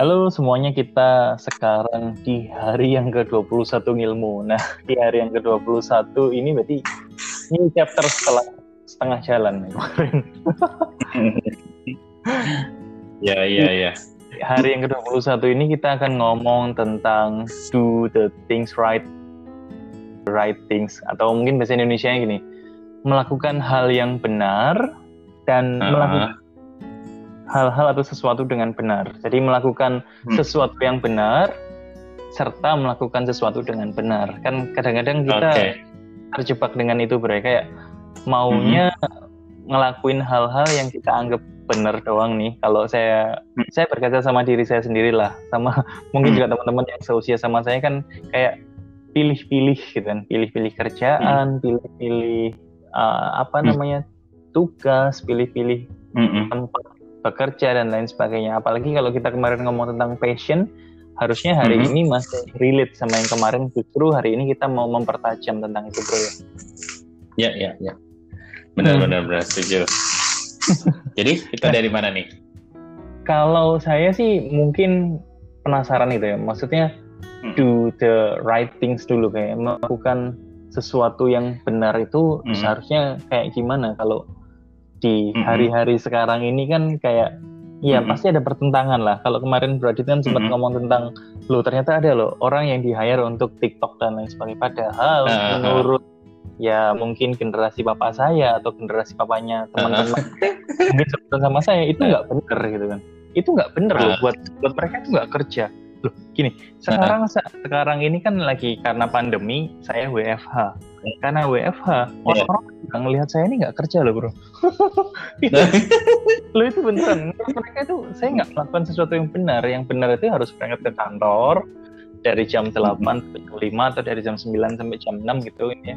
Halo semuanya, kita sekarang di hari yang ke-21 ilmu. Nah, di hari yang ke-21 ini berarti ini chapter setelah setengah jalan kemarin. ya, ya, ya. Hari yang ke-21 ini kita akan ngomong tentang do the things right, right things. Atau mungkin bahasa Indonesia gini, melakukan hal yang benar dan uh -huh. melakukan hal-hal atau sesuatu dengan benar. Jadi melakukan hmm. sesuatu yang benar serta melakukan sesuatu dengan benar. Kan kadang-kadang kita okay. terjebak dengan itu bro kayak maunya hmm. ngelakuin hal-hal yang kita anggap benar doang nih. Kalau saya hmm. saya berkaca sama diri saya sendiri lah, sama mungkin hmm. juga teman-teman yang seusia sama saya kan kayak pilih-pilih gitu kan, pilih-pilih kerjaan, hmm. pilih-pilih uh, apa hmm. namanya tugas, pilih-pilih hmm. tempat bekerja dan lain sebagainya. Apalagi kalau kita kemarin ngomong tentang passion, harusnya hari mm -hmm. ini masih relate sama yang kemarin. Justru hari ini kita mau mempertajam tentang itu, bro. Ya, ya, ya. Benar-benar hmm. setuju. Jadi kita dari mana nih? Kalau saya sih mungkin penasaran itu ya. Maksudnya hmm. do the right things dulu kayak melakukan sesuatu yang benar itu hmm. seharusnya kayak gimana kalau di hari-hari sekarang ini kan kayak ya mm-hmm. pasti ada pertentangan lah. Kalau kemarin Bradit kan sempat mm-hmm. ngomong tentang lo ternyata ada loh orang yang di hire untuk TikTok dan lain sebagainya. Padahal uh-huh. menurut ya mungkin generasi bapak saya atau generasi papanya teman-teman uh-huh. mungkin sama saya itu nggak bener gitu kan. Itu nggak bener uh-huh. loh buat buat mereka itu nggak kerja. Loh, gini, sekarang uh-huh. sekarang ini kan lagi karena pandemi saya WFH karena WFH iya. orang-orang yeah. ngelihat saya ini nggak kerja loh bro lo itu beneran mereka itu saya nggak melakukan sesuatu yang benar yang benar itu harus berangkat ke kantor dari jam 8 sampai jam 5 atau dari jam 9 sampai jam 6 gitu ini ya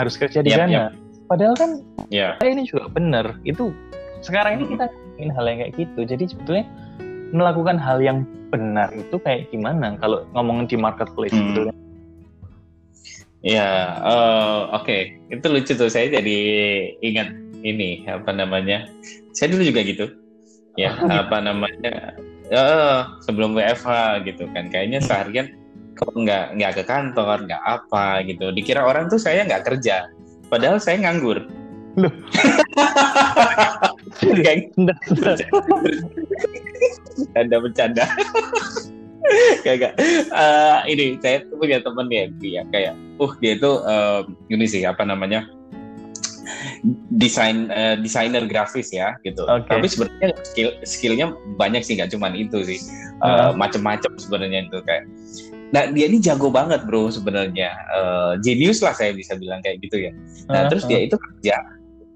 harus kerja di yep, sana yep. padahal kan yeah. ini juga benar itu sekarang ini kita ingin hal yang kayak gitu jadi sebetulnya melakukan hal yang benar itu kayak gimana kalau ngomongin di marketplace hmm. gitu kan Ya, uh, oke, okay. itu lucu tuh. Saya jadi ingat ini apa namanya? Saya dulu juga gitu. Ya, oh, apa namanya? Uh, sebelum WFH gitu kan. Kayaknya seharian kok nggak nggak ke kantor, nggak apa gitu. Dikira orang tuh saya nggak kerja, padahal saya nganggur. Loh. Ada bercanda. Kagak. Uh, ini saya punya temen ya, dia kayak, uh dia itu uh, ini sih apa namanya desain uh, desainer grafis ya gitu. Okay. Tapi sebenarnya skill skillnya banyak sih, nggak cuma itu sih. Uh, uh. Macem-macem sebenarnya itu kayak. Nah dia ini jago banget bro sebenarnya. Uh, genius lah saya bisa bilang kayak gitu ya. Nah uh, terus dia itu kerja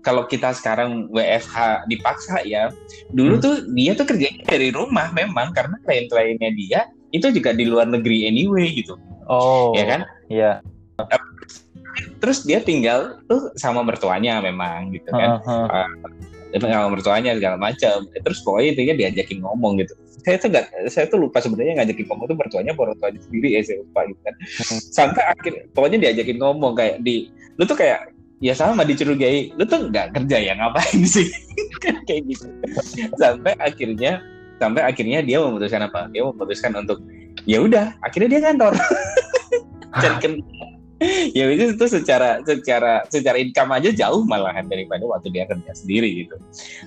kalau kita sekarang WFH dipaksa ya, dulu hmm. tuh dia tuh kerjanya dari rumah memang karena klien-kliennya dia itu juga di luar negeri anyway gitu. Oh. Ya kan? Iya. Terus dia tinggal tuh sama mertuanya memang gitu kan. Uh, -huh. uh, sama mertuanya segala macam. Terus pokoknya intinya diajakin ngomong gitu. Saya tuh gak, saya tuh lupa sebenarnya ngajakin ngomong tuh mertuanya mertuanya sendiri ya saya lupa gitu kan. Hmm. Sampai akhir pokoknya diajakin ngomong kayak di lu tuh kayak ya sama dicurigai lu tuh nggak kerja ya ngapain sih kayak gitu sampai akhirnya sampai akhirnya dia memutuskan apa? Dia memutuskan untuk ya udah akhirnya dia kantor cari ya itu itu secara secara secara income aja jauh malahan daripada waktu dia kerja sendiri gitu.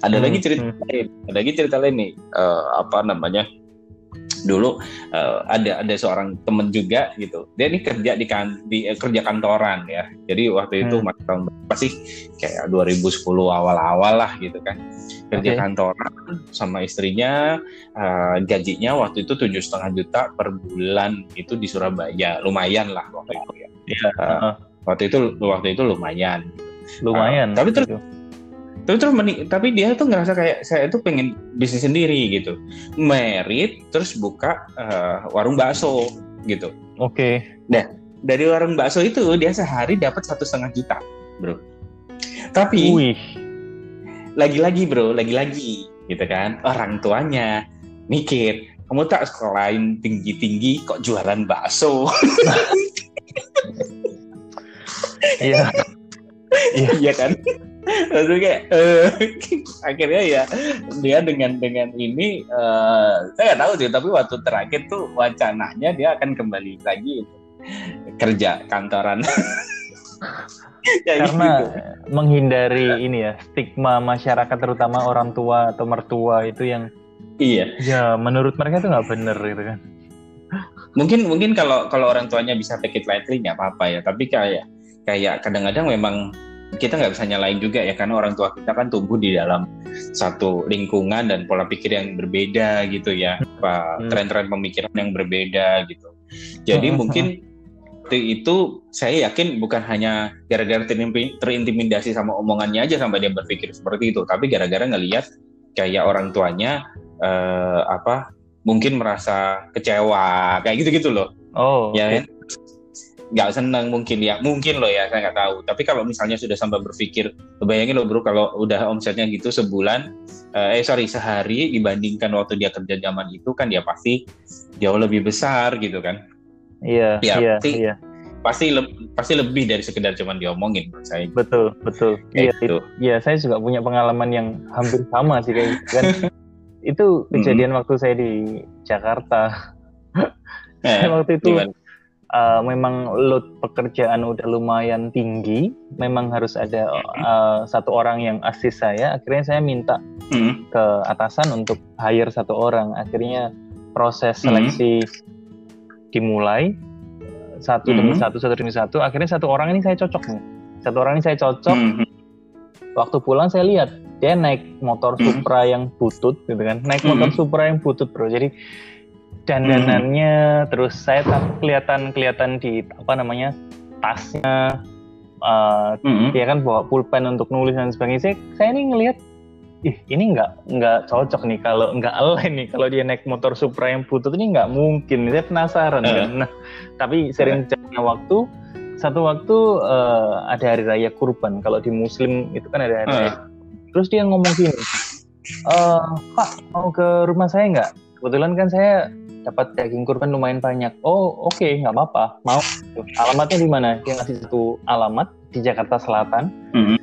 Ada hmm, lagi cerita hmm. lain ada lagi cerita lain nih uh, apa namanya dulu uh, ada ada seorang temen juga gitu. Dia ini kerja di kan di uh, kerja kantoran ya. Jadi waktu itu hmm. tahun berapa sih? Kayak 2010 awal-awal lah gitu kan. Kerja okay. kantoran sama istrinya uh, gajinya waktu itu tujuh setengah juta per bulan itu di Surabaya. Lumayan lah waktu itu ya. Uh, waktu itu waktu itu lumayan. Lumayan uh, tapi terus gitu tapi terus tapi dia tuh ngerasa kayak saya itu pengen bisnis sendiri gitu. Merit terus buka uh, warung bakso gitu. Oke. Okay. nah dari warung bakso itu dia sehari dapat satu setengah juta bro. Tapi lagi-lagi bro lagi-lagi gitu kan. Orang tuanya mikir kamu tak sekolahin tinggi-tinggi kok jualan bakso? Iya. iya, iya kan? Lalu kayak uh, akhirnya ya dia dengan dengan ini uh, saya nggak tahu sih tapi waktu terakhir tuh wacananya dia akan kembali lagi kerja kantoran. Ya, karena gitu. menghindari ini ya stigma masyarakat terutama orang tua atau mertua itu yang iya. ya menurut mereka itu nggak bener gitu kan. Mungkin mungkin kalau kalau orang tuanya bisa take it lightly nggak apa-apa ya tapi kayak kayak kadang-kadang memang kita nggak bisa nyalain juga ya karena orang tua kita kan tumbuh di dalam satu lingkungan dan pola pikir yang berbeda gitu ya apa hmm. tren-tren pemikiran yang berbeda gitu jadi hmm. mungkin itu saya yakin bukan hanya gara-gara terintimidasi sama omongannya aja sampai dia berpikir seperti itu tapi gara-gara ngelihat kayak orang tuanya eh, apa mungkin merasa kecewa kayak gitu-gitu loh oh ya kan nggak senang mungkin ya mungkin loh ya saya nggak tahu. Tapi kalau misalnya sudah sampai berpikir bayangin loh bro kalau udah omsetnya gitu sebulan eh, eh sorry sehari dibandingkan waktu dia kerja zaman itu kan dia pasti jauh lebih besar gitu kan. Iya ya, iya pasti, iya. pasti le pasti lebih dari sekedar cuman diomongin menurut saya. Betul betul. Iya itu iya saya juga punya pengalaman yang hampir sama sih kayak gitu kan. Itu kejadian mm -hmm. waktu saya di Jakarta. Eh, waktu itu gimana? Uh, memang load pekerjaan udah lumayan tinggi, memang harus ada uh, satu orang yang asis saya. Akhirnya saya minta mm. ke atasan untuk hire satu orang. Akhirnya proses seleksi mm. dimulai satu demi mm. satu, satu demi satu. Akhirnya satu orang ini saya cocok nih. Satu orang ini saya cocok. Mm. Waktu pulang saya lihat dia naik motor Supra yang butut gitu kan, naik motor Supra yang butut bro. Jadi dandanannya hmm. terus saya tak kelihatan kelihatan di apa namanya tasnya uh, hmm. dia kan bawa pulpen untuk nulis dan sebagainya saya, saya ini ngelihat ih ini nggak nggak cocok nih kalau nggak align nih kalau dia naik motor Supra yang butut ini nggak mungkin saya penasaran uh. kan nah tapi sering uh. waktu satu waktu uh, ada hari raya kurban kalau di muslim itu kan ada hari raya uh. terus dia ngomong gini uh, pak mau ke rumah saya nggak kebetulan kan saya dapat daging kurban lumayan banyak. Oh oke okay, nggak apa-apa. Mau alamatnya di mana? Dia ngasih satu alamat di Jakarta Selatan. Mm-hmm.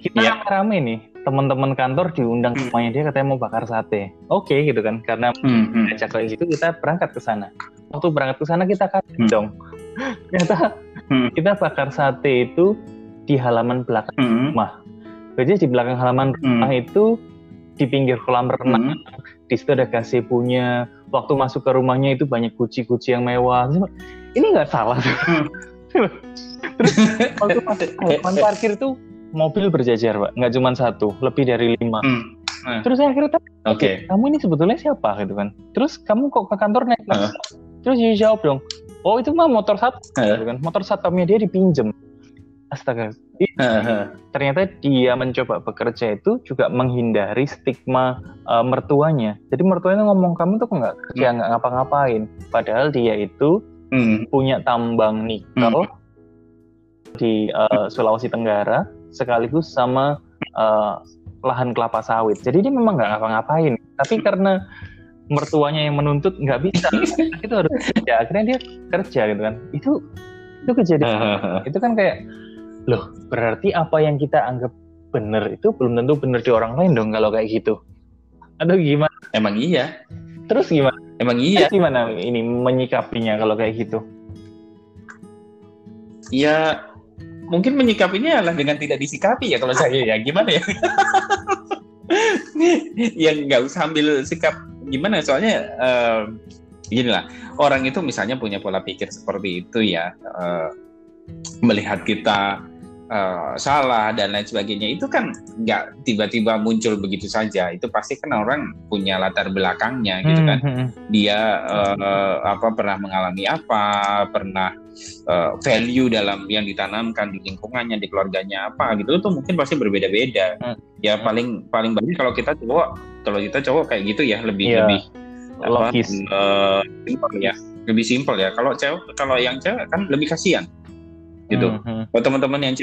Kita yeah. rame nih teman-teman kantor diundang mm-hmm. semuanya dia katanya mau bakar sate. Oke okay, gitu kan karena mm-hmm. ajak kayak gitu kita berangkat ke sana. Waktu berangkat ke sana kita kan mm-hmm. dong. Ternyata mm-hmm. kita bakar sate itu di halaman belakang mm-hmm. rumah. Jadi di belakang halaman rumah mm-hmm. itu di pinggir kolam renang. Mm-hmm. Di situ ada gazebo-nya, waktu masuk ke rumahnya itu banyak kuci-kuci yang mewah. Ini nggak salah. Hmm. Terus waktu masuk parkir tuh mobil berjajar, Pak. Nggak cuma satu, lebih dari lima. Hmm. Uh. Terus saya akhirnya tanya, okay. kamu ini sebetulnya siapa gitu kan? Terus kamu kok ke kantor naik? Uh. Terus dia jawab dong, oh itu mah motor satu, uh. gitu kan? Motor satpamnya dia dipinjem. Astaga. Ternyata dia mencoba bekerja itu juga menghindari stigma uh, mertuanya. Jadi mertuanya ngomong kamu tuh nggak kerja hmm. nggak ngapa-ngapain. Padahal dia itu hmm. punya tambang nikel hmm. di uh, Sulawesi Tenggara sekaligus sama uh, lahan kelapa sawit. Jadi dia memang nggak ngapa-ngapain. Tapi karena mertuanya yang menuntut nggak bisa, itu harus kerja. Akhirnya dia kerja gitu kan. Itu itu kejadian. itu kan kayak loh berarti apa yang kita anggap benar itu belum tentu benar di orang lain dong kalau kayak gitu. Aduh gimana? Emang iya. Terus gimana? Emang iya. Terus gimana ini menyikapinya kalau kayak gitu? Ya mungkin menyikapinya adalah dengan tidak disikapi ya kalau saya ya. Gimana ya? Yang nggak usah ambil sikap gimana. Soalnya uh, gini lah. Orang itu misalnya punya pola pikir seperti itu ya. Uh, melihat kita uh, salah dan lain sebagainya itu kan nggak tiba-tiba muncul begitu saja. Itu pasti kan orang punya latar belakangnya gitu kan. hmm, hmm. dia uh, apa pernah mengalami apa pernah uh, value dalam yang ditanamkan di lingkungannya di keluarganya apa gitu. Itu mungkin pasti berbeda-beda. Hmm. ya paling paling banyak kalau kita cowok kalau kita cowok kayak gitu ya lebih yeah. lebih logis. uh, ya. Lebih simpel ya. Kalau cewek kalau yang cewek kan lebih kasihan gitu. Mm-hmm. Buat teman-teman yang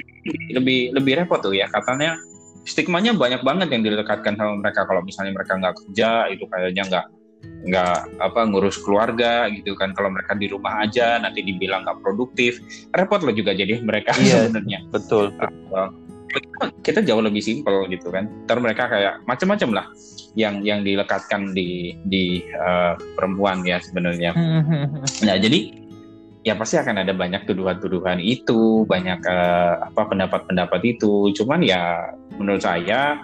lebih lebih repot tuh ya katanya stigmanya banyak banget yang dilekatkan sama mereka kalau misalnya mereka nggak kerja itu kayaknya nggak nggak apa ngurus keluarga gitu kan kalau mereka di rumah aja nanti dibilang nggak produktif repot loh juga jadi mereka iya, sebenarnya betul kita jauh lebih simpel gitu kan. Terus mereka kayak macam-macam lah yang yang dilekatkan di di uh, perempuan ya sebenarnya. nah jadi ya pasti akan ada banyak tuduhan-tuduhan itu, banyak uh, apa pendapat-pendapat itu. Cuman ya menurut saya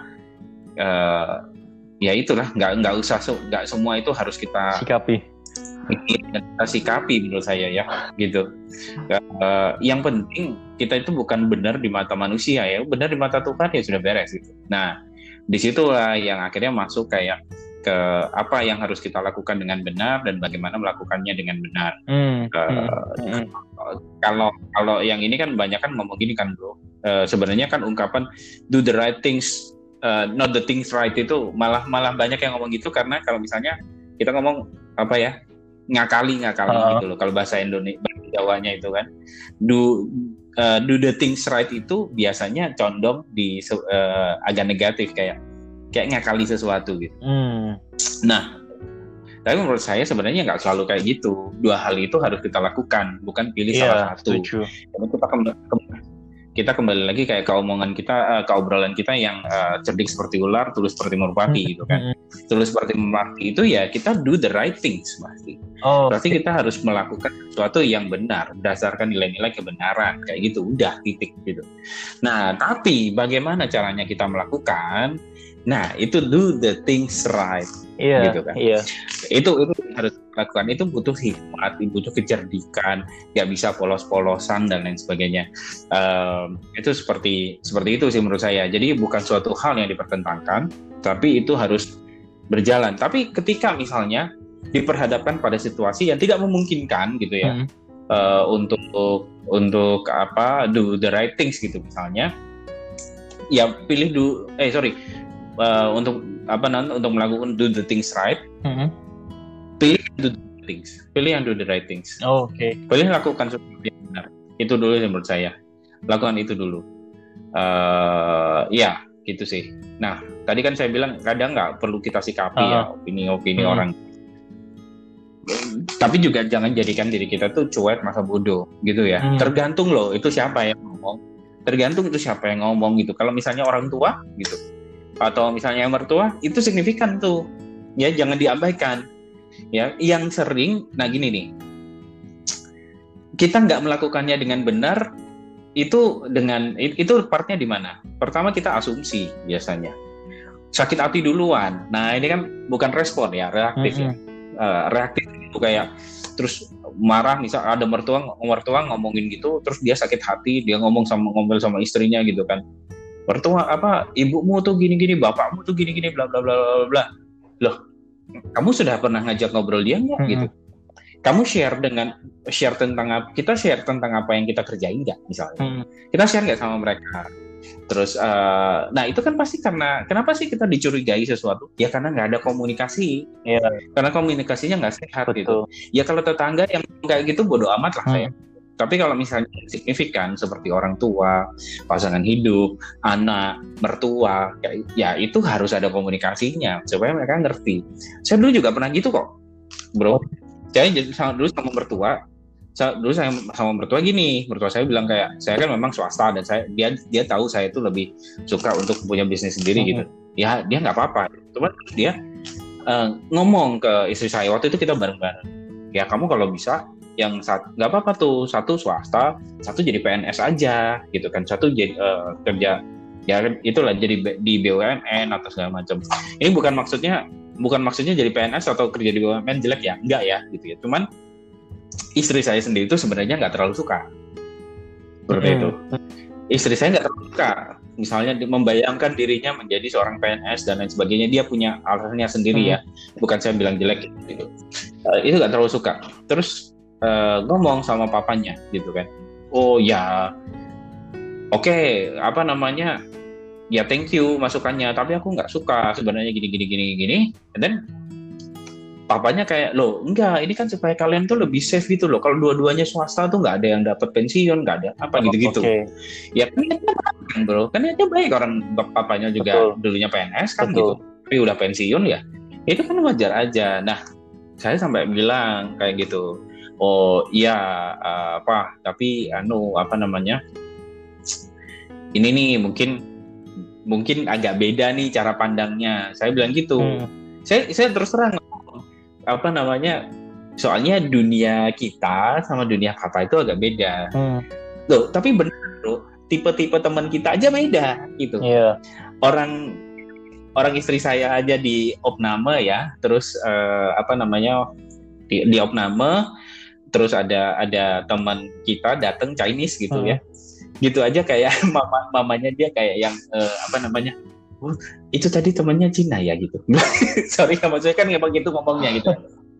uh, ya itulah nggak nggak usah nggak semua itu harus kita sikapi. Kita sikapi menurut saya ya gitu. Uh, yang penting kita itu bukan benar di mata manusia ya benar di mata Tuhan ya sudah beres gitu. Nah di situlah yang akhirnya masuk kayak ke apa yang harus kita lakukan dengan benar dan bagaimana melakukannya dengan benar. Hmm, uh, hmm, Kalau kalau yang ini kan banyak kan ngomong gini kan bro. Uh, sebenarnya kan ungkapan do the right things, uh, not the things right itu malah malah banyak yang ngomong gitu karena kalau misalnya kita ngomong apa ya ngakali ngakali uh. gitu loh kalau bahasa Indonesia bahasa Jawanya itu kan do uh, do the things right itu biasanya condong di uh, agak negatif kayak kayak ngakali sesuatu gitu. Hmm. Nah, tapi menurut saya sebenarnya nggak selalu kayak gitu. Dua hal itu harus kita lakukan, bukan pilih yeah, salah satu. Karena kita kita kembali lagi kayak ke omongan kita, uh, ke obrolan kita yang uh, cerdik seperti ular, tulus seperti merpati gitu kan. Tulus seperti merpati itu ya kita do the right things pasti. Oh, Berarti okay. kita harus melakukan sesuatu yang benar berdasarkan nilai-nilai kebenaran kayak gitu. Udah titik gitu. Nah, tapi bagaimana caranya kita melakukan? Nah, itu do the things right. Iya, gitu kan. Iya. Itu itu harus lakukan. Itu butuh hikmat, butuh kecerdikan, nggak bisa polos-polosan dan lain sebagainya. Um, itu seperti seperti itu sih menurut saya. Jadi bukan suatu hal yang dipertentangkan, tapi itu harus berjalan. Tapi ketika misalnya diperhadapkan pada situasi yang tidak memungkinkan gitu ya. Hmm. Uh, untuk untuk apa do the right things gitu misalnya ya pilih do eh sorry uh, untuk apa nanti untuk melakukan do the things right. Mm-hmm. pilih do the things. Pilih yang do the right things. Oh, oke. Okay. pilih lakukan sesuatu yang benar. Itu dulu yang menurut saya. Lakukan itu dulu. Uh, ya gitu sih. Nah tadi kan saya bilang kadang nggak perlu kita sikapi uh. ya opini-opini hmm. orang. Tapi juga jangan jadikan diri kita tuh cuek masa bodoh gitu ya. Hmm. tergantung loh itu siapa yang ngomong. Tergantung itu siapa yang ngomong gitu. Kalau misalnya orang tua gitu atau misalnya mertua itu signifikan tuh. Ya jangan diabaikan. Ya yang sering nah gini nih. Kita nggak melakukannya dengan benar itu dengan itu partnya di mana? Pertama kita asumsi biasanya. Sakit hati duluan. Nah ini kan bukan respon ya reaktif mm -hmm. ya uh, reaktif itu kayak terus marah misal ada mertua mertua ngomongin gitu terus dia sakit hati dia ngomong sama ngomel sama istrinya gitu kan mertua apa ibumu tuh gini-gini bapakmu tuh gini-gini bla bla bla bla bla loh kamu sudah pernah ngajak ngobrol dia nggak hmm. gitu kamu share dengan share tentang apa kita share tentang apa yang kita kerjain nggak misalnya hmm. kita share nggak sama mereka terus uh, nah itu kan pasti karena kenapa sih kita dicurigai sesuatu ya karena nggak ada komunikasi ya karena komunikasinya nggak sehat gitu. Betul. gitu ya kalau tetangga yang kayak gitu bodoh amat lah hmm. saya tapi kalau misalnya signifikan seperti orang tua, pasangan hidup, anak, mertua, ya, ya itu harus ada komunikasinya supaya mereka ngerti. Saya dulu juga pernah gitu kok, bro. Saya jadi sama dulu sama mertua, saya, dulu saya sama mertua gini, mertua saya bilang kayak saya kan memang swasta dan saya dia dia tahu saya itu lebih suka untuk punya bisnis sendiri gitu. Ya dia nggak apa-apa, cuman dia uh, ngomong ke istri saya waktu itu kita bareng-bareng. Ya kamu kalau bisa yang nggak apa-apa tuh. Satu swasta satu jadi PNS aja gitu kan. Satu jadi uh, kerja ya itulah jadi di BUMN atau segala macam. Ini bukan maksudnya bukan maksudnya jadi PNS atau kerja di BUMN jelek ya? Enggak ya gitu ya. Cuman istri saya sendiri itu sebenarnya nggak terlalu suka. Seperti hmm. itu. Istri saya nggak terlalu suka. Misalnya membayangkan dirinya menjadi seorang PNS dan lain sebagainya dia punya alasannya sendiri hmm. ya. Bukan saya bilang jelek gitu. Uh, itu nggak terlalu suka. Terus uh, ngomong sama papanya gitu kan. Oh ya. Oke okay, apa namanya? Ya thank you masukannya. Tapi aku nggak suka sebenarnya gini gini gini gini. And then papanya kayak lo enggak. Ini kan supaya kalian tuh lebih safe gitu loh. Kalau dua-duanya swasta tuh nggak ada yang dapat pensiun nggak ada apa gitu-gitu. Okay. ya kan baik bro. Kan itu baik. Orang papanya juga Betul. dulunya PNS kan Betul. gitu. Tapi udah pensiun ya itu kan wajar aja. Nah saya sampai bilang kayak gitu oh iya uh, apa tapi anu apa namanya ini nih mungkin mungkin agak beda nih cara pandangnya saya bilang gitu hmm. saya saya terus terang apa namanya soalnya dunia kita sama dunia papa itu agak beda hmm. loh tapi benar loh tipe-tipe teman kita aja beda gitu yeah. orang orang istri saya aja di opname ya terus uh, apa namanya di, di opname terus ada ada teman kita datang Chinese gitu hmm. ya gitu aja kayak mama mamanya dia kayak yang uh, apa namanya oh, itu tadi temannya Cina ya gitu. Sorry ya maksudnya kan nggak begitu ngomongnya gitu.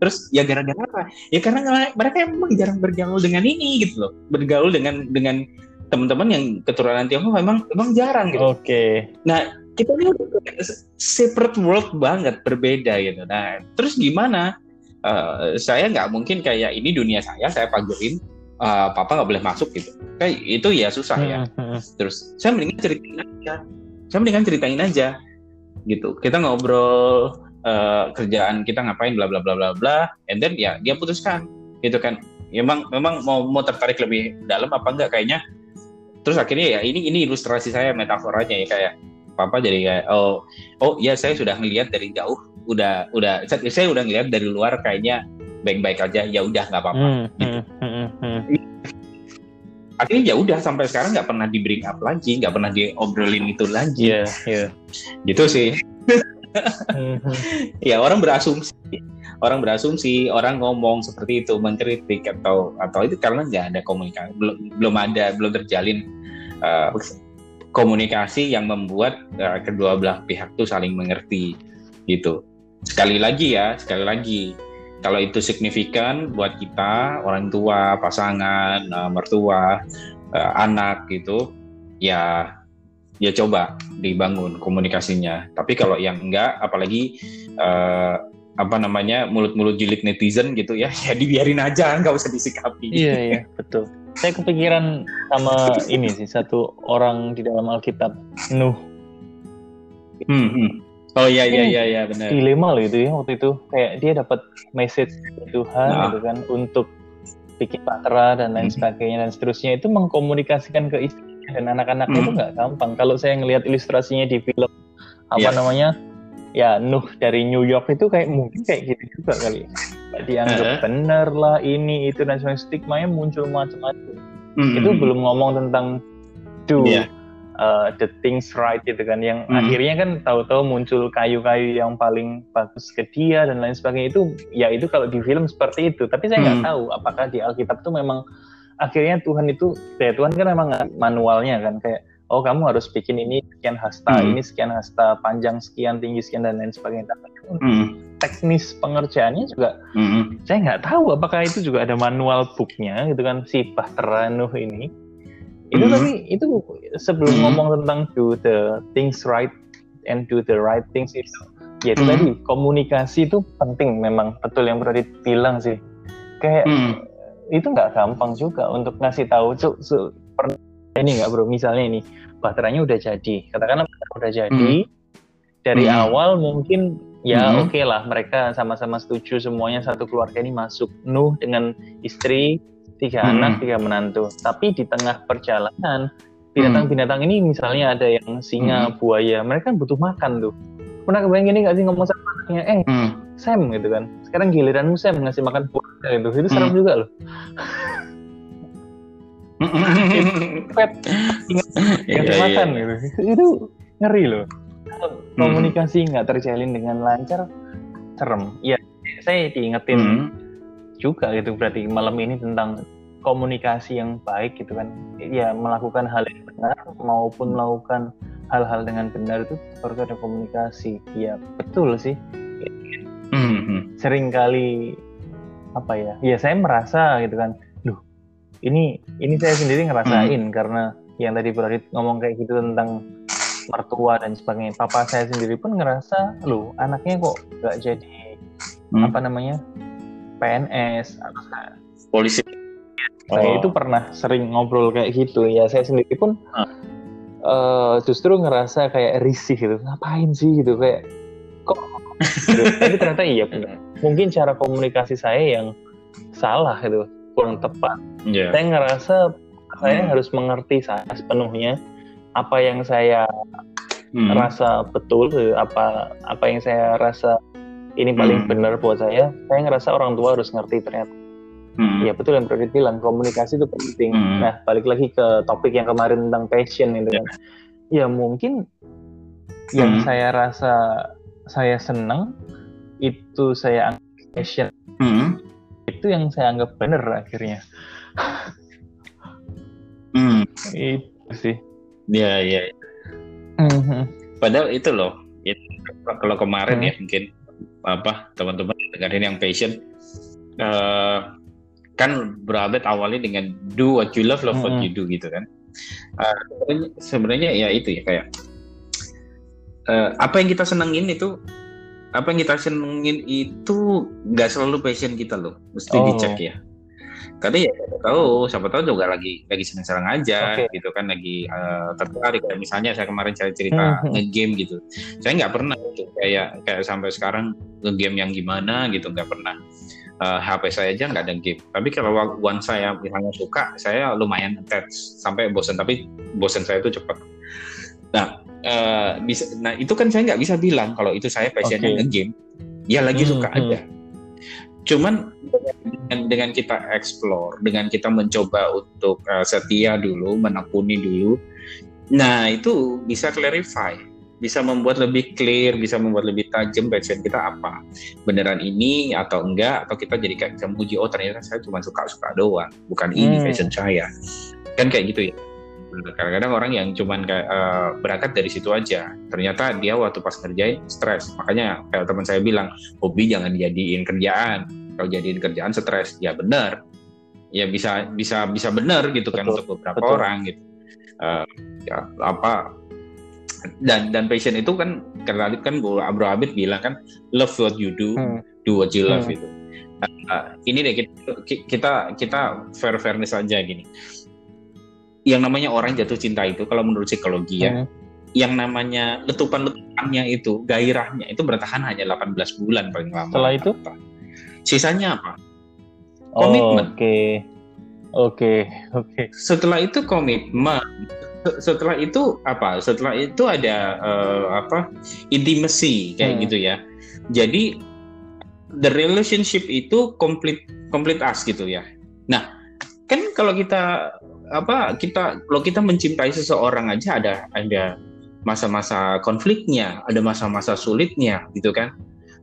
Terus ya gara-gara apa? Ya karena mereka emang jarang bergaul dengan ini gitu loh. Bergaul dengan dengan teman-teman yang keturunan Tiongkok memang memang jarang gitu. Oke. Okay. nah kita ini separate world banget berbeda gitu. Nah terus gimana uh, saya nggak mungkin kayak ini dunia saya saya pagerin uh, papa nggak boleh masuk gitu. Kayak itu ya susah ya. Hmm, hmm, hmm. terus saya mendingan ceritain aja. Saya mendingan ceritain aja gitu. Kita ngobrol uh, kerjaan kita ngapain bla bla bla bla bla and then ya dia putuskan gitu kan. Memang memang mau mau tertarik lebih dalam apa enggak kayaknya. Terus akhirnya ya ini ini ilustrasi saya metaforanya ya kayak papa jadi kayak oh oh ya saya sudah melihat dari jauh udah udah saya udah ngeliat dari luar kayaknya baik-baik aja ya udah nggak apa-apa hmm, gitu. hmm, hmm, hmm. akhirnya ya udah sampai sekarang nggak pernah di bring up lagi nggak pernah diobrolin itu lagi yeah, yeah. gitu sih hmm. ya orang berasumsi orang berasumsi orang ngomong seperti itu mengkritik atau atau itu karena nggak ada komunikasi belum belum ada belum terjalin uh, komunikasi yang membuat uh, kedua belah pihak tuh saling mengerti gitu. Sekali lagi ya sekali lagi kalau itu signifikan buat kita orang tua pasangan uh, mertua uh, anak gitu ya ya coba dibangun komunikasinya. Tapi kalau yang enggak apalagi uh, apa namanya mulut-mulut jilid netizen gitu ya ya dibiarin aja nggak usah disikapi. Iya iya betul saya kepikiran sama ini sih satu orang di dalam Alkitab Nuh hmm, hmm. Oh iya iya iya iya benar. Dilema loh itu ya waktu itu kayak dia dapat message dari Tuhan nah. gitu kan untuk bikin bahtera dan lain hmm. sebagainya dan seterusnya itu mengkomunikasikan ke istrinya dan anak-anaknya hmm. itu nggak gampang. Kalau saya ngelihat ilustrasinya di film apa yeah. namanya ya Nuh dari New York itu kayak mungkin kayak gitu juga kali. Dianggap uh -huh. bener lah ini itu dan sebagainya stigma muncul macam-macam. -hmm. Itu belum ngomong tentang do yeah uh, the things right gitu kan yang hmm. akhirnya kan tahu-tahu muncul kayu-kayu yang paling bagus ke dia dan lain sebagainya itu ya itu kalau di film seperti itu tapi saya nggak hmm. tahu apakah di Alkitab itu memang akhirnya Tuhan itu ya Tuhan kan memang manualnya kan kayak oh kamu harus bikin ini sekian hasta hmm. ini sekian hasta panjang sekian tinggi sekian dan lain sebagainya tapi hmm. Teknis pengerjaannya juga hmm. saya nggak tahu apakah itu juga ada manual booknya gitu kan si Bahtera Nuh ini. Itu mm tapi itu sebelum mm ngomong tentang do the things right and do the right things itu ya itu mm tadi komunikasi itu penting memang betul yang pernah dibilang sih. Kayak mm itu nggak gampang juga untuk ngasih tahu cuk su, ini nggak bro misalnya ini baterainya udah jadi katakanlah udah jadi mm dari mm awal mungkin ya mm oke okay lah mereka sama-sama setuju semuanya satu keluarga ini masuk Nuh dengan istri tiga hmm. anak, tiga menantu. Tapi di tengah perjalanan binatang-binatang ini misalnya ada yang singa, hmm. buaya, mereka kan butuh makan tuh. Pernah kebayang gini gak sih ngomong sama anaknya, eh hmm. Sam gitu kan, sekarang giliranmu Sam ngasih makan buaya gitu, itu serem hmm. juga loh. Pet, ingat, ingat yeah, makan yeah. gitu, itu ngeri loh. Komunikasi nggak hmm. terjalin dengan lancar, serem. Iya, saya diingetin hmm juga gitu berarti malam ini tentang komunikasi yang baik gitu kan ya melakukan hal yang benar maupun melakukan hal-hal dengan benar itu harus ada komunikasi ya betul sih mm-hmm. sering kali apa ya ya saya merasa gitu kan duh ini ini saya sendiri ngerasain mm. karena yang tadi Bradit ngomong kayak gitu tentang mertua dan sebagainya papa saya sendiri pun ngerasa loh anaknya kok gak jadi mm. apa namanya PNS atau polisi saya oh. itu pernah sering ngobrol kayak gitu ya saya sendiri pun hmm. uh, justru ngerasa kayak risih gitu ngapain sih gitu kayak kok gitu. tapi ternyata iya benar mungkin cara komunikasi saya yang salah gitu kurang tepat yeah. saya ngerasa saya hmm. harus mengerti saya sepenuhnya apa yang saya hmm. rasa betul apa apa yang saya rasa ini paling hmm. benar buat saya saya ngerasa orang tua harus ngerti ternyata hmm. ya betul yang Brodit bilang komunikasi itu penting hmm. nah balik lagi ke topik yang kemarin tentang passion itu kan ya, ya mungkin hmm. yang saya rasa saya senang itu saya anggap passion hmm. itu yang saya anggap benar akhirnya hmm. itu sih ya ya hmm. padahal itu loh itu, kalau kemarin hmm. ya mungkin apa teman-teman dengerin yang passion uh, kan berabad awalnya dengan do what you love, love mm -hmm. what you do gitu kan. Uh, sebenarnya ya itu ya kayak uh, apa yang kita senengin itu apa yang kita senengin itu nggak selalu passion kita loh, mesti oh. dicek ya karena ya tahu siapa tahu juga lagi lagi senang-senang aja okay. gitu kan lagi uh, tertarik. Kayak misalnya saya kemarin saya cerita hmm. ngegame gitu. Saya nggak pernah gitu. Kayak kayak sampai sekarang ngegame yang gimana gitu nggak pernah. Uh, eh, HP saya aja nggak ada game. Tapi kalau one saya misalnya suka saya lumayan attach. Sampai bosan tapi bosan saya itu cepat nah uh, bisa nah itu kan saya nggak bisa bilang kalau itu saya passionnya okay. ngegame. Ya lagi hmm, suka hmm. aja Cuman dengan, dengan kita explore, dengan kita mencoba untuk uh, setia dulu, menekuni dulu, nah itu bisa clarify, bisa membuat lebih clear, bisa membuat lebih tajam passion kita apa. Beneran ini atau enggak, atau kita jadi kayak bisa oh ternyata saya cuma suka-suka doang, bukan ini hmm. passion saya. Kan kayak gitu ya kadang-kadang orang yang cuman kayak uh, berangkat dari situ aja ternyata dia waktu pas ngerjain stres makanya kayak teman saya bilang hobi jangan dijadiin kerjaan kalau jadiin kerjaan stres ya benar ya bisa bisa bisa benar gitu kan untuk beberapa betul. orang gitu uh, ya apa dan dan passion itu kan karena kan Bro Abid bilang kan love what you do hmm. do what you love hmm. itu uh, ini deh kita kita kita fair fairness aja gini yang namanya orang jatuh cinta itu kalau menurut psikologi ya hmm. yang namanya letupan-letupannya itu gairahnya itu bertahan hanya 18 bulan paling lama. Setelah itu sisanya apa? Komitmen. Oke. Okay. Oke, okay. oke. Okay. Setelah itu komitmen. Setelah itu apa? Setelah itu ada uh, apa? Intimacy kayak hmm. gitu ya. Jadi the relationship itu complete complete us gitu ya. Nah, kan kalau kita apa kita kalau kita mencintai seseorang aja ada ada masa-masa konfliknya, ada masa-masa sulitnya gitu kan.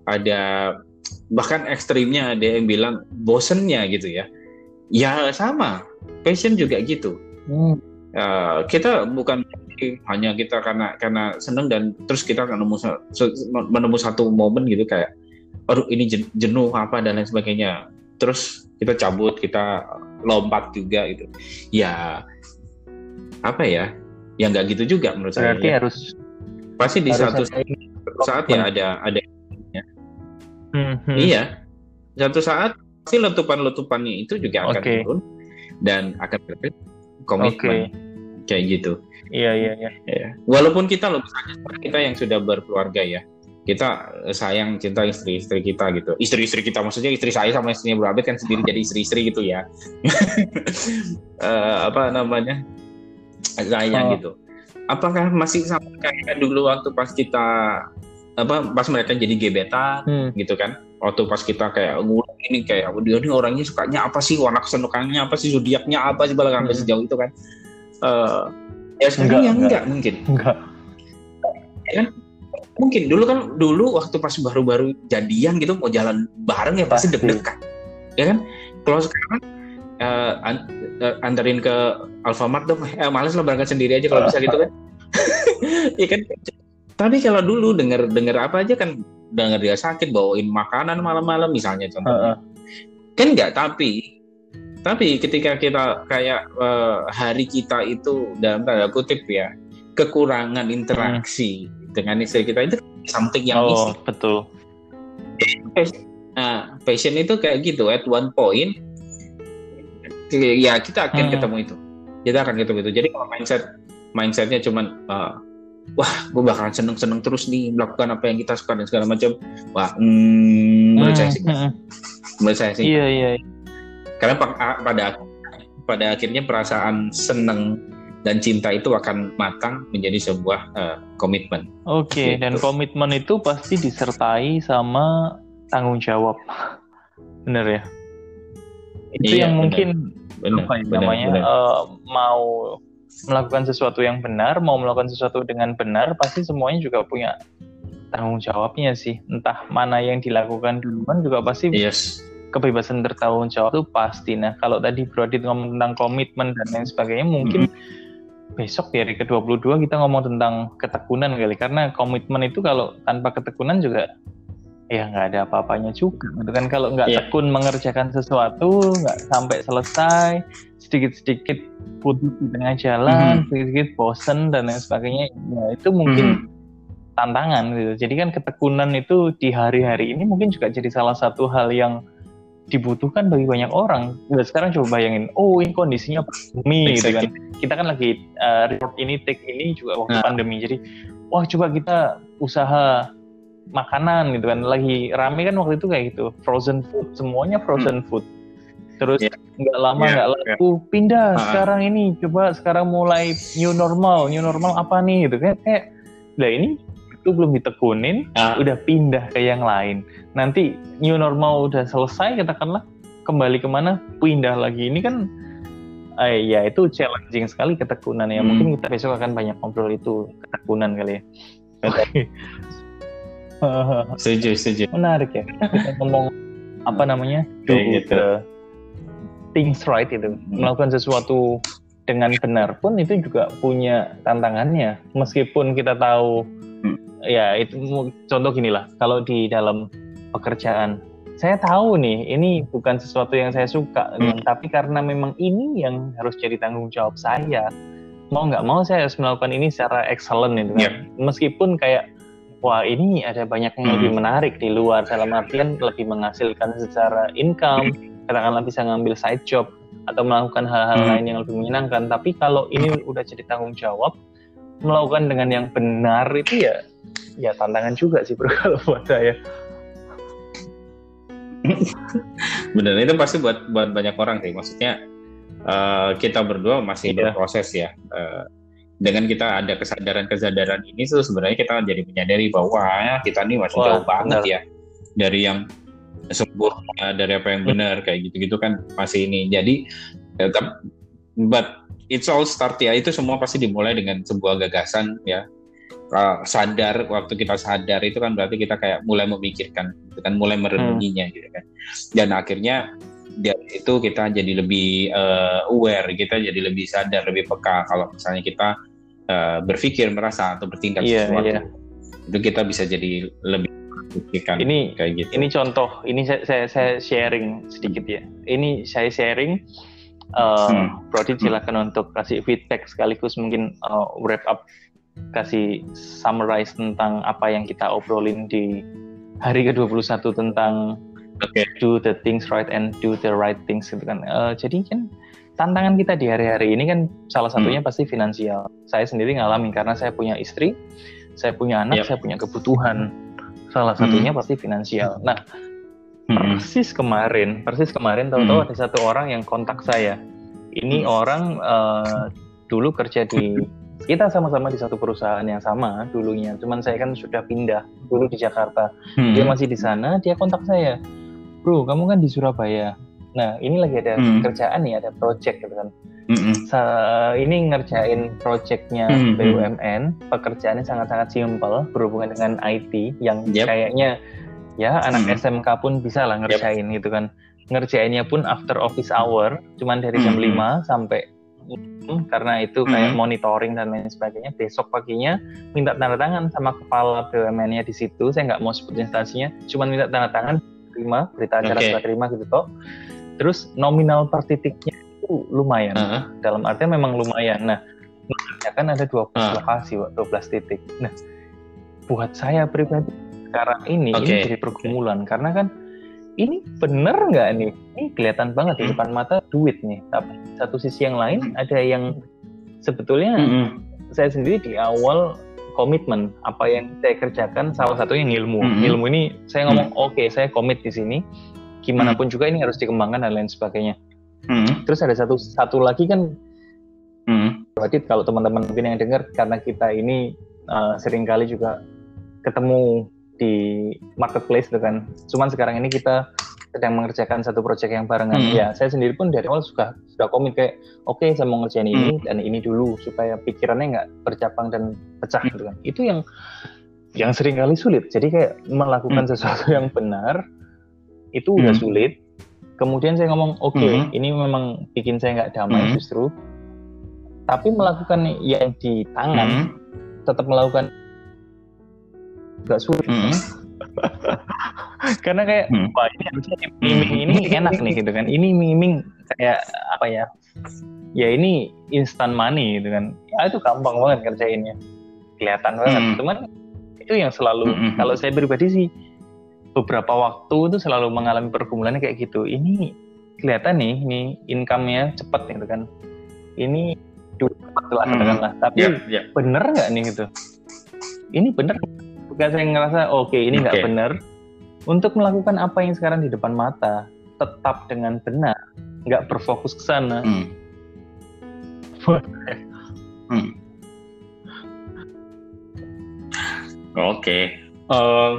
Ada bahkan ekstrimnya ada yang bilang bosennya gitu ya. Ya sama, passion juga gitu. Hmm. Uh, kita bukan hanya kita karena karena seneng dan terus kita akan menemu menemu satu momen gitu kayak aduh ini jenuh apa dan lain sebagainya. Terus kita cabut, kita lompat juga gitu ya apa ya yang nggak gitu juga menurut Berarti saya ya. harus pasti di satu saat ya ada ada ya. hmm, hmm. iya satu saat pasti letupan-letupannya itu juga akan okay. turun dan akan berarti komitmen okay. kayak gitu iya iya iya ya. walaupun kita loh misalnya kita yang sudah berkeluarga ya kita eh, sayang cinta istri-istri kita gitu. Istri-istri kita maksudnya istri saya sama istrinya Bro kan sendiri jadi istri-istri gitu ya. uh, apa namanya? Sayang oh. gitu. Apakah masih sama kayak dulu waktu pas kita apa pas mereka jadi gebetan hmm. gitu kan? Waktu pas kita kayak ngulang ini kayak dia ini orangnya sukanya apa sih warna kesendukannya apa sih zodiaknya apa sih balagan hmm. sejauh itu kan? Uh, ya sekarang enggak, yang enggak, enggak mungkin. Enggak. Ya kan? Mungkin dulu kan dulu waktu pas baru-baru jadian gitu mau jalan bareng ya pasti deg-degan ya kan? Kalau sekarang uh, an anterin ke Alfamart dong. Eh, males lah berangkat sendiri aja kalau bisa gitu kan. Ya kan? Tapi kalau dulu denger denger apa aja kan denger dia sakit bawain makanan malam-malam misalnya contohnya. Kan enggak tapi tapi ketika kita kayak uh, hari kita itu dalam tanda kutip ya kekurangan interaksi. hmm dengan istri kita itu something yang oh, missing. betul. Nah, passion itu kayak gitu at one point ya kita akan hmm. ketemu itu. Kita akan ketemu itu. Jadi kalau mindset mindsetnya cuman uh, wah gue bakalan seneng seneng terus nih melakukan apa yang kita suka dan segala macam wah mm, menurut hmm, saya sih hmm. menurut saya sih iya iya karena pada pada akhirnya perasaan seneng dan cinta itu akan matang menjadi sebuah uh, komitmen. Oke, okay, gitu. dan komitmen itu pasti disertai sama tanggung jawab. Bener ya? Itu iya, yang bener. mungkin bener, apa ya bener, namanya bener. Uh, mau melakukan sesuatu yang benar, mau melakukan sesuatu dengan benar, pasti semuanya juga punya tanggung jawabnya sih. Entah mana yang dilakukan duluan juga pasti yes. kebebasan bertanggung jawab itu pasti. Nah, kalau tadi Bro Adit ngomong tentang komitmen dan lain sebagainya, mungkin mm-hmm. Besok di hari ke-22 kita ngomong tentang ketekunan kali. Karena komitmen itu kalau tanpa ketekunan juga ya nggak ada apa-apanya juga gitu kan kalau nggak yeah. tekun mengerjakan sesuatu nggak sampai selesai sedikit-sedikit putus di tengah jalan mm-hmm. sedikit-sedikit bosen dan lain sebagainya ya itu mungkin mm-hmm tantangan gitu. Jadi kan ketekunan itu di hari-hari ini mungkin juga jadi salah satu hal yang dibutuhkan bagi banyak orang. Dan sekarang coba bayangin, oh ini kondisinya pandemi gitu kan. Kita kan lagi uh, report ini, take ini juga waktu nah. pandemi. Jadi, wah coba kita usaha makanan gitu kan. Lagi rame kan waktu itu kayak gitu, frozen food, semuanya frozen hmm. food. Terus nggak yeah. lama nggak yeah. laku, yeah. pindah uh. sekarang ini, coba sekarang mulai new normal, new normal apa nih gitu kan. Kayak, lah ini itu belum ditekunin, ah. udah pindah ke yang lain. Nanti new normal udah selesai, katakanlah kembali ke mana, pindah lagi. Ini kan, eh, ya itu challenging sekali ketekunan ya. Hmm. Mungkin kita besok akan banyak ngobrol itu ketekunan kali ya. setuju, setuju. Menarik ya. Kita ngomong apa namanya? Kayak gitu. things right itu. Hmm. Melakukan sesuatu dengan benar pun itu juga punya tantangannya. Meskipun kita tahu ya itu contoh gini lah kalau di dalam pekerjaan saya tahu nih ini bukan sesuatu yang saya suka hmm. tapi karena memang ini yang harus jadi tanggung jawab saya mau nggak mau saya harus melakukan ini secara excellent itu kan yeah. meskipun kayak wah ini ada banyak yang hmm. lebih menarik di luar dalam artian lebih menghasilkan secara income katakanlah bisa ngambil side job atau melakukan hal-hal hmm. lain yang lebih menyenangkan tapi kalau ini udah jadi tanggung jawab melakukan dengan yang benar itu ya ya tantangan juga sih bro kalau buat saya. Bener itu pasti buat buat banyak orang sih. Maksudnya uh, kita berdua masih yeah. berproses ya. Uh, dengan kita ada kesadaran-kesadaran ini tuh sebenarnya kita jadi menyadari bahwa ya, kita ini masih Wah, jauh banget bener. ya dari yang sempurna dari apa yang hmm. benar kayak gitu-gitu kan masih ini. Jadi tetap but it's all start ya itu semua pasti dimulai dengan sebuah gagasan ya uh, sadar waktu kita sadar itu kan berarti kita kayak mulai memikirkan gitu kan mulai merenunginya hmm. gitu kan dan akhirnya dari itu kita jadi lebih uh, aware kita jadi lebih sadar lebih peka kalau misalnya kita uh, berpikir merasa atau bertindak yeah, sesuatu yeah. itu kita bisa jadi lebih ini kayak gitu. Ini contoh, ini saya, saya, saya sharing sedikit ya. Ini saya sharing uh, hmm. Brody silakan untuk kasih feedback sekaligus mungkin uh, wrap up kasih summarize tentang apa yang kita obrolin di hari ke-21 tentang okay. do the things right and do the right things gitu kan. Uh, jadi kan tantangan kita di hari-hari ini kan salah satunya hmm. pasti finansial. Saya sendiri ngalamin karena saya punya istri, saya punya anak, yep. saya punya kebutuhan. Salah satunya hmm. pasti finansial. Nah, hmm. persis kemarin, persis kemarin tahu-tahu hmm. ada satu orang yang kontak saya. Ini hmm. orang uh, dulu kerja di kita sama-sama di satu perusahaan yang sama dulunya cuman saya kan sudah pindah dulu di Jakarta hmm. dia masih di sana dia kontak saya bro kamu kan di Surabaya nah ini lagi ada hmm. kerjaan nih ada project gitu kan hmm. Sa ini ngerjain projectnya. BUMN pekerjaannya sangat-sangat simpel berhubungan dengan IT yang yep. kayaknya ya anak hmm. SMK pun bisa lah ngerjain yep. gitu kan ngerjainnya pun after office hour cuman dari jam hmm. 5 sampai karena itu kayak hmm. monitoring dan lain sebagainya besok paginya minta tanda tangan sama kepala BUMN-nya di situ saya nggak mau sebut instansinya cuma minta tanda tangan terima berita acara okay. terima gitu toh terus nominal per titiknya itu lumayan uh -huh. dalam artinya memang lumayan nah kan ada 20 uh. lokasi 12 titik nah buat saya pribadi sekarang ini okay. ini jadi pergumulan karena kan ini bener nggak nih? Ini kelihatan banget di hmm. depan mata duit nih. Tapi satu sisi yang lain ada yang sebetulnya mm-hmm. saya sendiri di awal komitmen apa yang saya kerjakan salah satunya ilmu. Mm-hmm. Ilmu ini saya ngomong mm-hmm. oke okay, saya komit di sini. Gimana pun juga ini harus dikembangkan dan lain sebagainya. Mm-hmm. Terus ada satu satu lagi kan mm-hmm. berarti kalau teman-teman mungkin yang dengar karena kita ini uh, sering kali juga ketemu di marketplace gitu kan. Cuman sekarang ini kita sedang mengerjakan satu proyek yang barengan. Hmm. Ya, saya sendiri pun dari awal sudah sudah komit kayak oke okay, saya mau ngerjain ini hmm. dan ini dulu supaya pikirannya nggak bercabang dan pecah hmm. gitu kan. Itu yang yang sering kali sulit. Jadi kayak melakukan hmm. sesuatu yang benar itu udah hmm. sulit. Kemudian saya ngomong oke okay, hmm. ini memang bikin saya nggak damai hmm. justru. Tapi melakukan yang di tangan hmm. tetap melakukan nggak sulit. Hmm. karena kayak hmm. wah ini harusnya miming ini enak nih gitu kan ini miming kayak apa ya ya ini instant money gitu kan ya itu gampang banget kerjainnya kelihatan banget hmm. cuman itu yang selalu hmm. kalau saya pribadi sih beberapa waktu itu selalu mengalami pergumulannya kayak gitu ini kelihatan nih ini income-nya cepat gitu kan ini cepat lah hmm. katakanlah tapi yeah, yeah. bener nggak nih gitu ini bener bukan saya ngerasa oke okay, ini nggak okay. bener untuk melakukan apa yang sekarang di depan mata tetap dengan benar nggak berfokus ke sana hmm. hmm. oke okay. uh,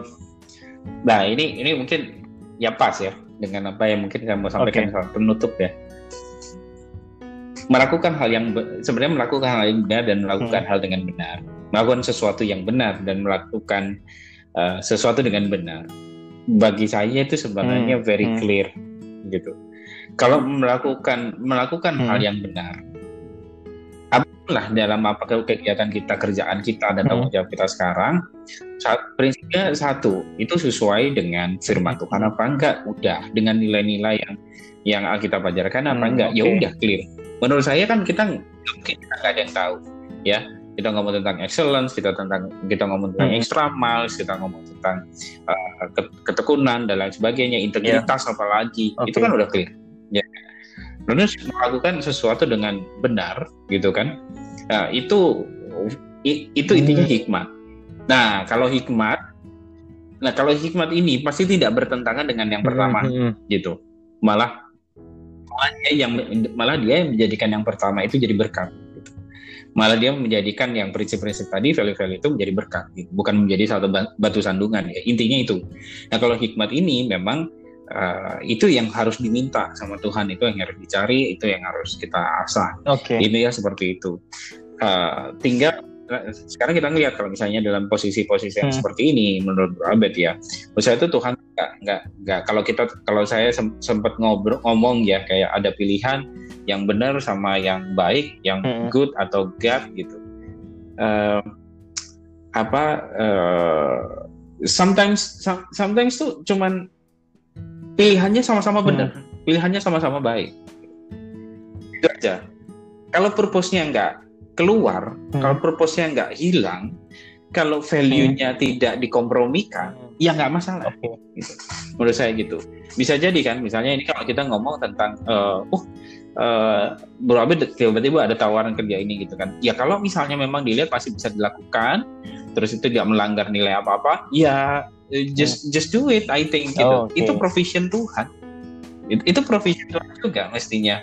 nah ini ini mungkin ya pas ya dengan apa yang mungkin kamu sampaikan okay. penutup ya melakukan hal yang sebenarnya melakukan hal yang benar dan melakukan hmm. hal dengan benar melakukan sesuatu yang benar dan melakukan uh, sesuatu dengan benar bagi saya itu sebenarnya hmm. very hmm. clear gitu. Kalau melakukan melakukan hmm. hal yang benar, apalah dalam apa kegiatan kita, kerjaan kita dan hmm. tanggung jawab kita sekarang, prinsipnya satu itu sesuai dengan firman Tuhan apa enggak? Udah dengan nilai-nilai yang yang kita ajarkan apa hmm, enggak? Okay. Ya udah clear. Menurut saya kan kita kita nggak ada yang tahu, ya kita ngomong tentang excellence, kita tentang kita ngomong tentang hmm. extra miles, kita ngomong tentang uh, ketekunan dan lain sebagainya, integritas yeah. apalagi, okay. itu kan udah clear. Ya. Lalu melakukan sesuatu dengan benar, gitu kan? Nah, itu itu intinya hmm. hikmat. Nah, kalau hikmat, nah kalau hikmat ini pasti tidak bertentangan dengan yang pertama, hmm. hmm. gitu. Malah malah dia yang malah dia yang menjadikan yang pertama itu jadi berkat malah dia menjadikan yang prinsip-prinsip tadi value-value itu menjadi berkat gitu. bukan menjadi satu batu sandungan ya. Intinya itu. Nah kalau hikmat ini memang uh, itu yang harus diminta sama Tuhan. Itu yang harus dicari itu yang harus kita asah. Okay. ini ya seperti itu. Uh, tinggal sekarang kita ngelihat kalau misalnya dalam posisi-posisi yang hmm. seperti ini menurut Abed ya menurut saya itu Tuhan nggak nggak nggak kalau kita kalau saya sempat ngobrol ngomong ya kayak ada pilihan yang benar sama yang baik yang hmm. good atau God gitu uh, apa uh, sometimes sometimes tuh cuman pilihannya sama-sama benar hmm. pilihannya sama-sama baik itu aja kalau purpose-nya enggak keluar, hmm. kalau purpose-nya nggak hilang, kalau value-nya hmm. tidak dikompromikan, hmm. ya nggak masalah. Okay. Gitu. Menurut saya gitu. Bisa jadi kan, misalnya ini kalau kita ngomong tentang, uh, uh, uh Bro tiba-tiba ada tawaran kerja ini gitu kan. Ya kalau misalnya memang dilihat pasti bisa dilakukan, terus itu tidak melanggar nilai apa-apa, ya just hmm. just do it, I think gitu. Oh, okay. Itu provision Tuhan. Itu, itu provision Tuhan juga mestinya.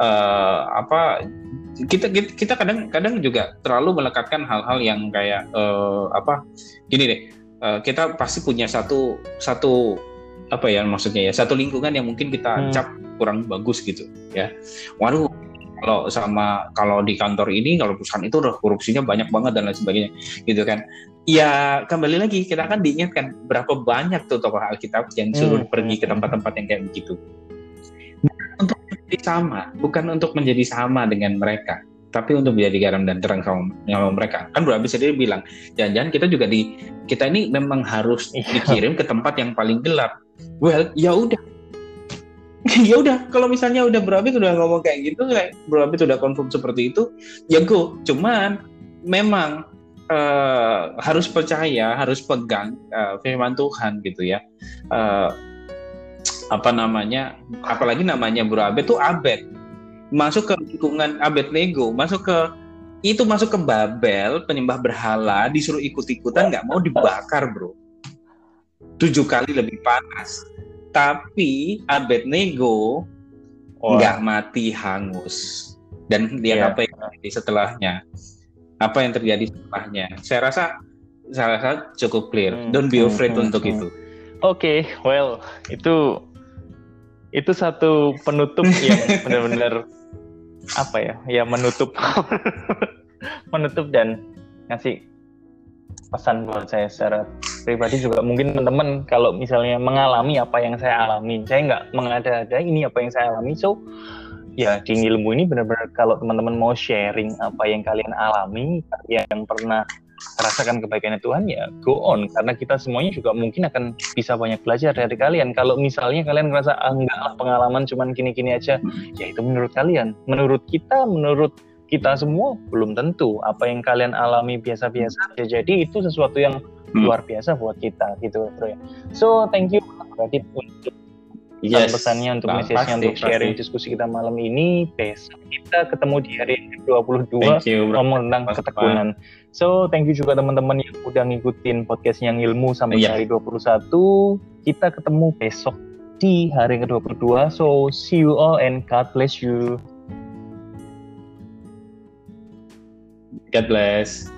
Uh, apa kita kita kadang-kadang juga terlalu melekatkan hal-hal yang kayak uh, apa gini deh uh, kita pasti punya satu satu apa ya maksudnya ya satu lingkungan yang mungkin kita hmm. cap kurang bagus gitu ya waduh kalau sama kalau di kantor ini kalau perusahaan itu udah korupsinya banyak banget dan lain sebagainya gitu kan ya kembali lagi kita akan diingatkan berapa banyak tuh tokoh Alkitab yang suruh hmm. pergi ke tempat-tempat yang kayak begitu menjadi sama, bukan untuk menjadi sama dengan mereka, tapi untuk menjadi garam dan terang sama, sama mereka. Kan Bro Abis sendiri bilang, jangan-jangan kita juga di kita ini memang harus iya. dikirim ke tempat yang paling gelap. Well, ya udah. ya udah, kalau misalnya udah Bro Abis udah ngomong kayak gitu, kayak Bro Abis udah confirm seperti itu, ya go. Cuman memang uh, harus percaya, harus pegang uh, firman Tuhan gitu ya. Uh, apa namanya apalagi namanya Bro Abed tuh Abed masuk ke lingkungan Abed Lego masuk ke itu masuk ke Babel penyembah berhala disuruh ikut-ikutan nggak mau dibakar bro tujuh kali lebih panas tapi Abed Nego nggak oh. mati hangus dan dia yeah. apa setelahnya apa yang terjadi setelahnya saya rasa saya rasa cukup clear hmm. don't be afraid hmm, untuk hmm. itu oke okay, well itu itu satu penutup yang benar-benar apa ya? Ya menutup. Menutup dan ngasih pesan buat saya secara pribadi juga. Mungkin teman-teman kalau misalnya mengalami apa yang saya alami saya nggak mengada-ada ini apa yang saya alami. So ya di ilmu ini benar-benar kalau teman-teman mau sharing apa yang kalian alami yang pernah rasakan kebaikannya Tuhan ya go on. Karena kita semuanya juga mungkin akan bisa banyak belajar dari kalian. Kalau misalnya kalian ngerasa ah, enggak lah pengalaman cuman gini-gini aja ya itu menurut kalian. Menurut kita menurut kita semua belum tentu. Apa yang kalian alami biasa-biasa ya jadi itu sesuatu yang hmm. luar biasa buat kita gitu bro ya. So thank you untuk yes. pesannya untuk message-nya untuk sharing pasti. diskusi kita malam ini besok kita ketemu di hari 22 you, ngomong tentang Mas ketekunan so thank you juga teman-teman yang udah ngikutin podcast yang ilmu sampai yeah. hari 21 kita ketemu besok di hari ke-22 so see you all and God bless you God bless.